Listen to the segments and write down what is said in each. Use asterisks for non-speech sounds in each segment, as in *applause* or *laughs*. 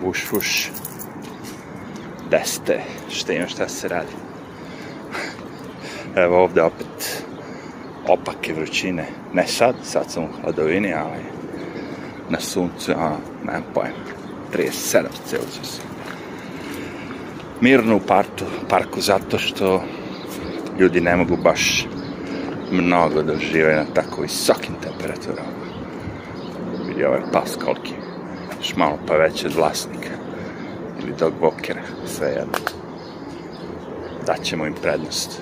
bušuš, deste, šta imam šta se radi. Evo ovde opet opake vrućine. Ne sad, sad sam u hladovini, ali na suncu, a, nemam pojma, 37 Celsius. Mirno u partu, parku zato što ljudi ne mogu baš mnogo da žive na tako visokim temperaturama. Vidi ovaj pas koliki još malo pa veće od vlasnika ili dog walkera, sve jedno. Daćemo im prednost.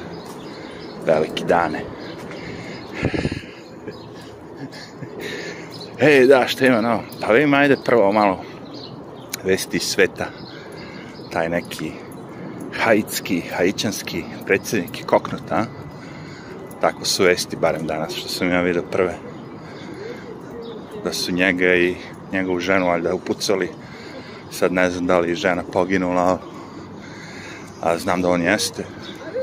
Veliki dane. *laughs* Ej, da, šta ima novo? Pa vidim, ajde prvo malo vesti sveta. Taj neki haitski, haičanski predsednik je koknut, a? Tako su vesti, barem danas, što sam ja vidio prve. Da su njega i njegovu ženu valjda upucali. Sad ne znam da li je žena poginula, a znam da on jeste.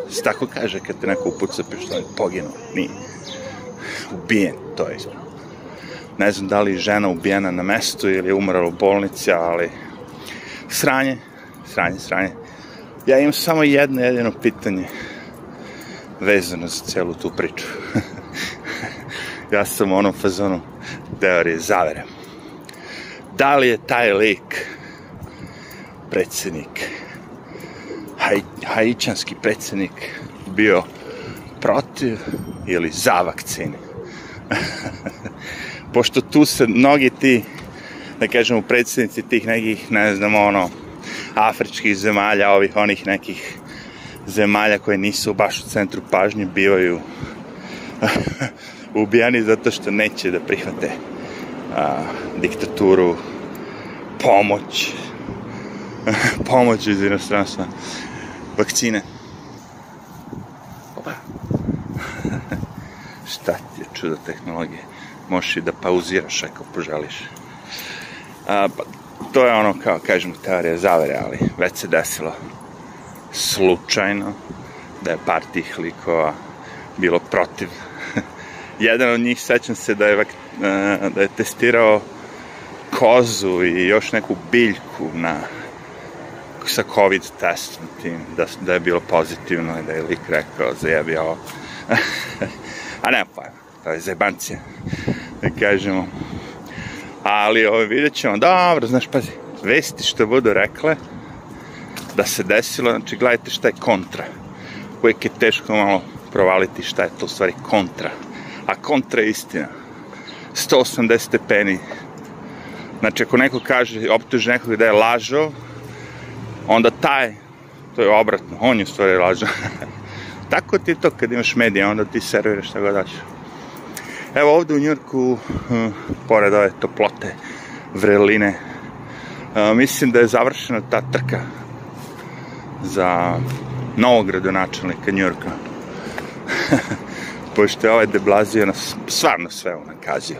Se tako kaže kad te neko upuca pištolj, pa poginuo, nije. Ubijen, to je izvrno. Ne znam da li je žena ubijena na mestu ili je umrala u bolnici, ali sranje, sranje, sranje. Ja imam samo jedno jedino pitanje vezano za celu tu priču. *laughs* ja sam u onom fazonu teorije zavere da li je taj lik predsednik, haj, hajićanski predsednik bio protiv ili za vakcine. *laughs* Pošto tu se mnogi ti, da kažemo, predsednici tih nekih, ne znam, ono, afričkih zemalja, ovih onih nekih zemalja koje nisu baš u centru pažnje, bivaju *laughs* ubijani zato što neće da prihvate a, diktaturu, pomoć, *laughs* pomoć iz inostranstva, vakcine. Opa. *laughs* Šta ti je čudo tehnologije? Možeš i da pauziraš ako poželiš. A, pa, to je ono, kao kažemo, teorija zavere, ali već se desilo slučajno da je par tih likova bilo protiv jedan od njih, sećam se da je, e, da je testirao kozu i još neku biljku na sa covid testom tim, da, da je bilo pozitivno i da je lik rekao zajebi ovo. *laughs* A ne pa, to je zebancija, da kažemo. Ali ovo vidjet ćemo, dobro, znaš, pazi, vesti što budu rekle, da se desilo, znači gledajte šta je kontra. Uvijek je teško malo provaliti šta je to u stvari kontra a kontra istina. 180 stepeni. Znači, ako neko kaže, optuži nekog da je lažao, onda taj, to je obratno, on je u stvari lažao. *laughs* Tako ti to kad imaš medije, onda ti serviraš šta god daš. Evo ovde u Njurku, eh, pored ove toplote, vreline, eh, mislim da je završena ta trka za novog gradonačelnika Njurka. *laughs* pošto je ovaj deblazio nas stvarno sve unakazio.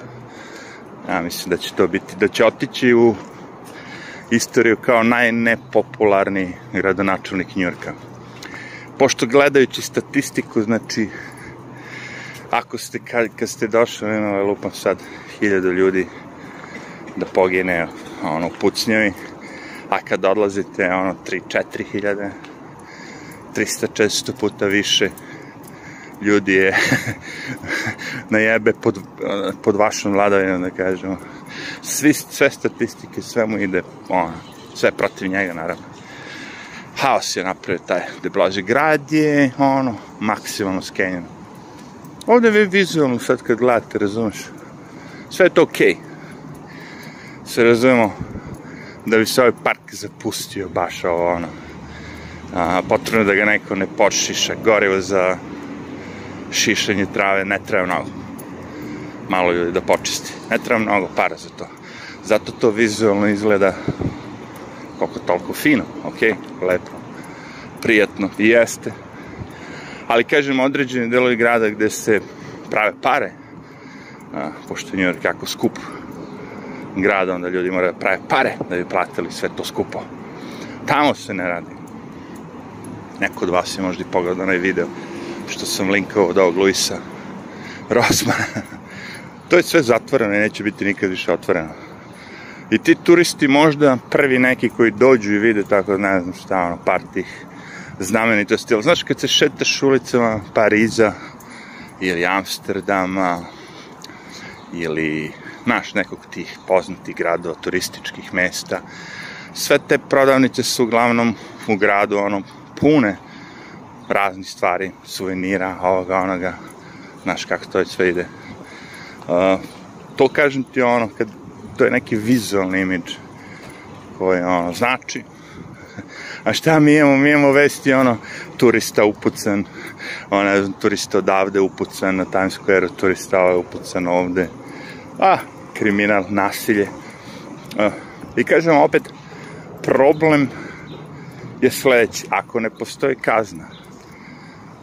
Ja mislim da će to biti, da će otići u istoriju kao najnepopularni gradonačelnik Njurka. Pošto gledajući statistiku, znači, ako ste, kad, kad ste došli, ne ovaj lupam sad, hiljadu ljudi da pogine, ono, pucnjevi, a kad odlazite, ono, 3-4 hiljade, 300-400 puta više ljudi je *laughs* na jebe pod, pod vašom vladavinom, da kažemo. Svi, sve statistike, sve mu ide, ono, sve protiv njega, naravno. Haos je napravio taj deblaži grad je, ono, maksimalno skenjeno. Ovde vi vizualno sad kad gledate, razumeš, sve je to okej. Okay. Se razumemo da bi se ovaj park zapustio baš ovo, ono, a, potrebno da ga neko ne počiša, gorivo za šišanje trave, ne treba mnogo. Malo ljudi da počisti. Ne treba mnogo para za to. Zato to vizualno izgleda koliko toliko fino, ok, lepo, prijatno jeste. Ali kažem, određeni delovi grada gde se prave pare, a, pošto je New York jako skup grada, onda ljudi moraju da prave pare da bi platili sve to skupo. Tamo se ne radi. Neko od vas je možda i pogledao onaj video što sam linkovao od ovog Luisa Rosmana. *laughs* to je sve zatvoreno i neće biti nikad više otvoreno. I ti turisti možda prvi neki koji dođu i vide tako, ne znam šta, ono, par tih znamenitosti. Ali znaš, kad se šetaš ulicama Pariza ili Amsterdama ili, znaš, nekog tih poznatih gradova, turističkih mesta, sve te prodavnice su uglavnom u gradu, ono, pune raznih stvari, suvenira, ovoga, onoga, znaš kako to sve ide. Uh, to kažem ti ono, kad, to je neki vizualni imidž koji ono, znači, *laughs* a šta mi imamo? Mi imamo vesti ono, turista upucan, ona, turista odavde upucan na Times Square, turista ovaj upucan ovde, a, kriminal, nasilje. Uh, I kažem opet, problem je sledeći, ako ne postoji kazna,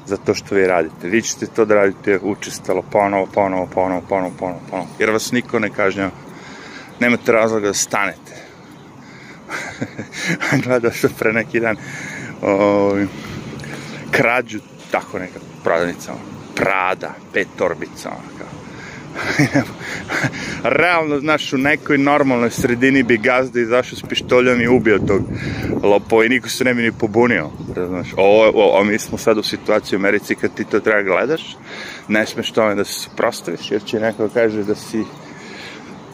za to što vi radite. Vi ćete to da radite učestalo, ponovo, ponovo, ponovo, ponovo, ponovo, ponovo. Jer vas niko ne kažnja. Nemate razloga da stanete. *laughs* Gledao što da pre neki dan o, ovaj, krađu tako nekako prodavnicama. Prada, pet torbica, ono kao *laughs* Realno, znaš, u nekoj normalnoj sredini bi gazda izašao s pištoljom i ubio tog lopova i niko se ne bi ni pobunio. Znaš, ovo, a mi smo sad u situaciji u Americi kad ti to treba gledaš, ne smeš tome da se suprostaviš, jer će neko kaže da si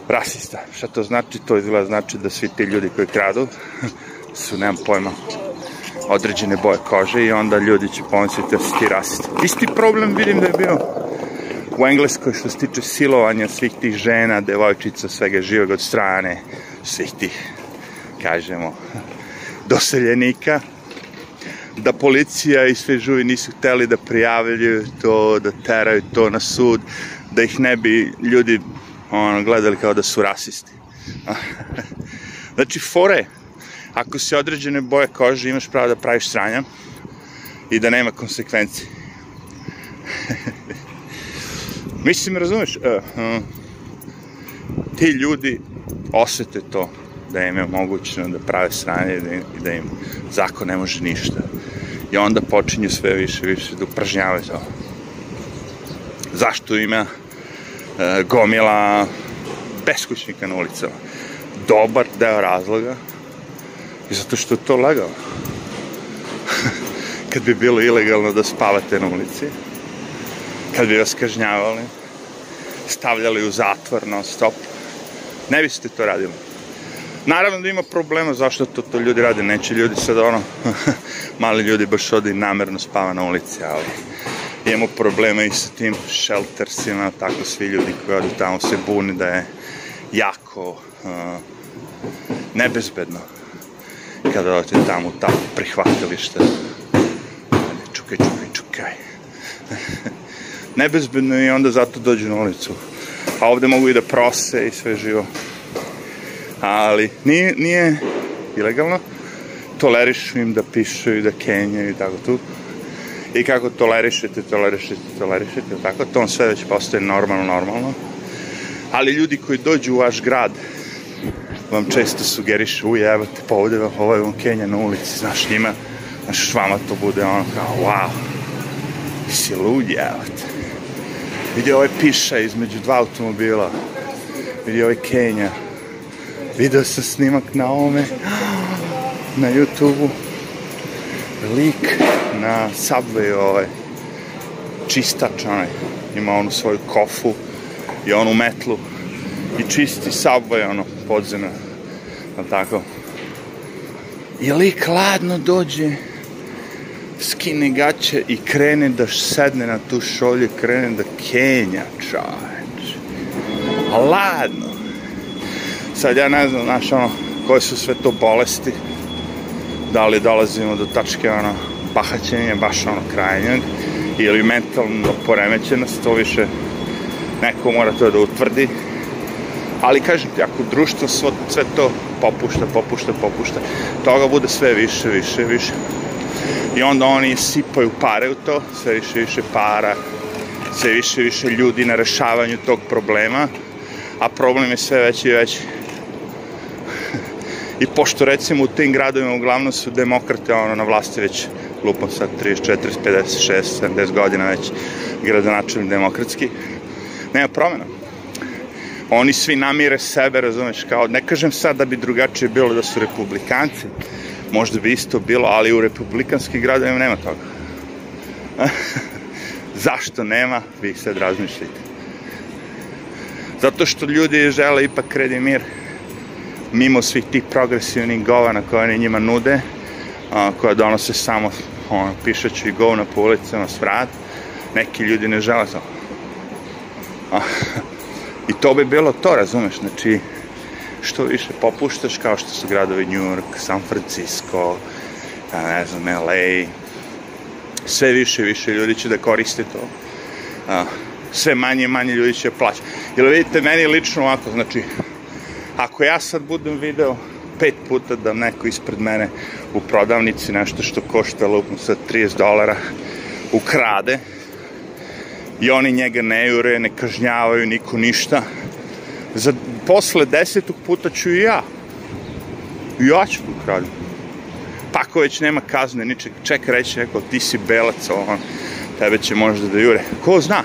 rasista. Šta to znači? To izgleda znači da svi ti ljudi koji kradu *laughs* su, nemam pojma, određene boje kože i onda ljudi će pomisliti da si ti rasista. Isti problem vidim da je bio u Engleskoj što se tiče silovanja svih tih žena, devojčica, svega živog od strane svih tih, kažemo, doseljenika, da policija i sve žuvi nisu hteli da prijavljuju to, da teraju to na sud, da ih ne bi ljudi ono, gledali kao da su rasisti. *laughs* znači, fore, ako se određene boje kože imaš pravo da praviš sranja i da nema konsekvenci. *laughs* Mislim, razumeš, e, e, ti ljudi osete to da im je omogućeno da prave sranje i da im, da im zakon ne može ništa. I onda počinju sve više, više da upražnjavaju to. Zašto ima e, gomila beskućnika na ulicama? Dobar deo razloga je zato što je to legalno. *laughs* Kad bi bilo ilegalno da spavate na ulici, kad bi vas kažnjavali, stavljali u zatvor non stop. Ne biste to radili. Naravno da ima problema zašto to, to ljudi rade, neće ljudi sad ono, *laughs* mali ljudi baš odi namerno spava na ulici, ali imamo problema i sa tim sheltersima, tako svi ljudi koji odu tamo se buni da je jako uh, nebezbedno kada odete tamo u ta prihvatilište. Čukaj, čukaj, čukaj. *laughs* nebezbedno i onda zato dođu na ulicu. A ovde mogu i da prose i sve živo. Ali nije, nije ilegalno. Tolerišu im da pišu i da kenjaju i tako tu. I kako tolerišete, tolerišete, tolerišete, tako, to on sve već postaje normalno, normalno. Ali ljudi koji dođu u vaš grad, vam često sugerišu, uj, evo te pa ovde, ovo je on Kenja na ulici, znaš, njima, znaš, vama to bude ono kao, wow, si lud, evo te. Vidio ovaj piše između dva automobila. Vidio ovaj Kenja. Video sam snimak na ovome. *gasps* Na YouTube-u. Lik na Subway ovaj. Čistač onaj. Ima onu svoju kofu i onu metlu. I čisti Subway ono podzemno. Tako. I lik ladno dođe skine gaće i krene da sedne na tu šolju, krene da kenja, čoveč. A ladno. Sad ja ne znam, znaš, ono, koje su sve to bolesti, da li dolazimo do tačke, ono, bahaćenja, baš ono, krajnjeg, ili mentalno poremećenost, to više neko mora to da utvrdi, ali kažem ti, ako društvo svo, sve to popušta, popušta, popušta, toga bude sve više, više, više, i onda oni sipaju pare u to, sve više više para, sve više više ljudi na rešavanju tog problema, a problem je sve veći i veći. *laughs* I pošto recimo u tim gradovima uglavnom su demokrate ono na vlasti već lupom sad 34, 50, 60, 70 godina već gradonačelnik demokratski, nema promena. Oni svi namire sebe, razumeš, kao, ne kažem sad da bi drugačije bilo da su republikanci, možda bi isto bilo, ali u republikanskim gradovima nema toga. *laughs* Zašto nema, vi sad razmišljite. Zato što ljudi žele ipak red i mir mimo svih tih progresivnih govana koje oni njima nude, a, koja donose samo ono, pišeću i govna po ulicama svrat, neki ljudi ne žele to. A, *laughs* I to bi bilo to, razumeš, znači, što više popuštaš, kao što su gradovi New York, San Francisco, ne znam, LA, sve više i više ljudi će da koriste to. Sve manje i manje ljudi će plaćati. Jer vidite, meni lično ovako, znači, ako ja sad budem video pet puta da neko ispred mene u prodavnici nešto što košta lupno sa 30 dolara ukrade i oni njega ne jure, ne kažnjavaju niko ništa za, posle desetog puta ću i ja. ja ću tu kralju. Pa već nema kazne, ničeg, ček reći neko, ti si belac, on, tebe će možda da jure. Ko zna?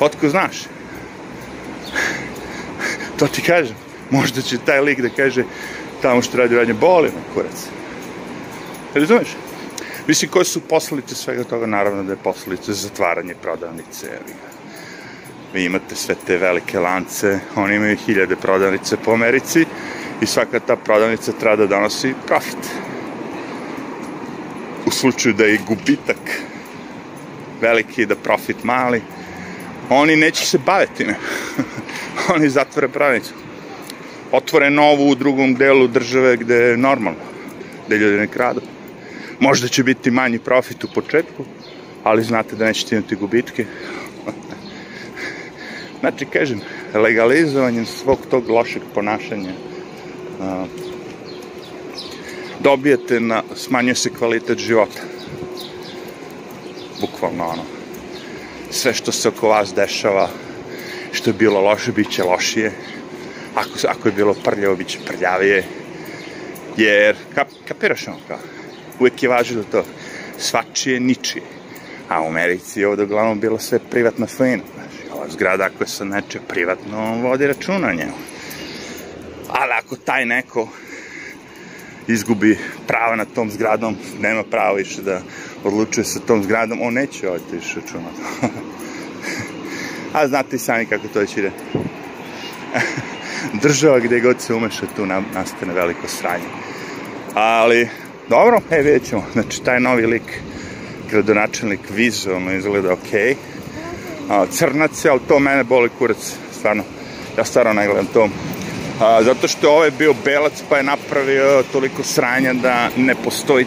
Otko znaš? *laughs* to ti kažem. Možda će taj lik da kaže tamo što radi radnje, boli me kurac. Razumeš? Mislim, koje su posledice svega toga? Naravno da je posledice zatvaranje prodavnice, evi vi imate sve te velike lance, oni imaju hiljade prodavnice po Americi i svaka ta prodavnica treba da donosi profit. U slučaju da je gubitak veliki, da profit mali, oni neće se baviti ne. *laughs* oni zatvore prodavnicu. Otvore novu u drugom delu države gde je normalno, gde ljudi ne kradu. Možda će biti manji profit u početku, ali znate da nećete imati gubitke, Znači, kažem, legalizovanjem svog tog lošeg ponašanja a, dobijete na, smanjuje se kvalitet života. Bukvalno ono. Sve što se oko vas dešava, što je bilo loše, bit će lošije. Ako, ako je bilo prljavo, bit će prljavije. Jer, kap, kapiraš ono kao, uvek je važno da to, svačije, ničije. A u Americi je ovde uglavnom bilo sve privatna fena, znaš zgrada koja se neče privatno vodi računa njemu. Ali ako taj neko izgubi pravo na tom zgradom, nema pravo više da odlučuje sa tom zgradom, on neće ovdje više računa. *laughs* A znate i sami kako to već ide. *laughs* Država gde god se umeša, tu nastane veliko sranje. Ali, dobro, e, vidjet ćemo. Znači, taj novi lik, gradonačelnik, vizualno izgleda okej. Okay a, crnace, ali to mene boli kurac, stvarno. Ja stvarno ne gledam to. A, zato što je ovaj bio belac pa je napravio toliko sranja da ne postoji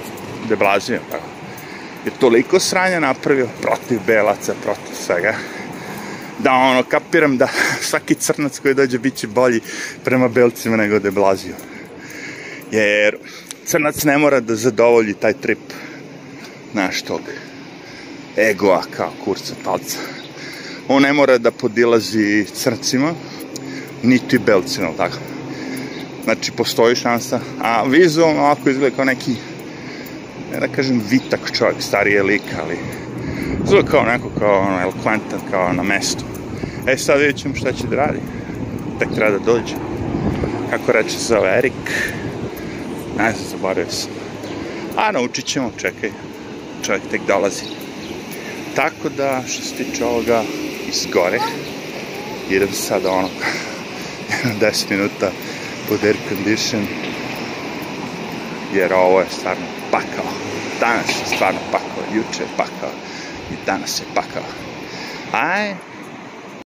deblazio. Je toliko sranja napravio protiv belaca, protiv svega. Da ono, kapiram da *laughs* svaki crnac koji dođe bit će bolji prema belcima nego deblazio. Jer crnac ne mora da zadovolji taj trip naš tog egoa kao kurca palca on ne mora da podilazi crncima, niti belcima, tako. Znači, postoji šansa, a vizualno ovako izgleda kao neki, ne da kažem, vitak čovjek, starije lika, ali izgleda kao neko, kao ono, elokventan, kao na mestu. E, sad vidjet ćemo šta će da radi. Tek treba da dođe. Kako reče se zove Erik, ne znam, zaboravio sam. A naučit ćemo, čekaj, čovjek tek dolazi. Tako da, što se tiče ovoga, s gore. Idem sad ono 10 *laughs* minuta pod air condition jer ovo je stvarno pakao. Danas je stvarno pakao, juče je pakao i danas je pakao. Aj,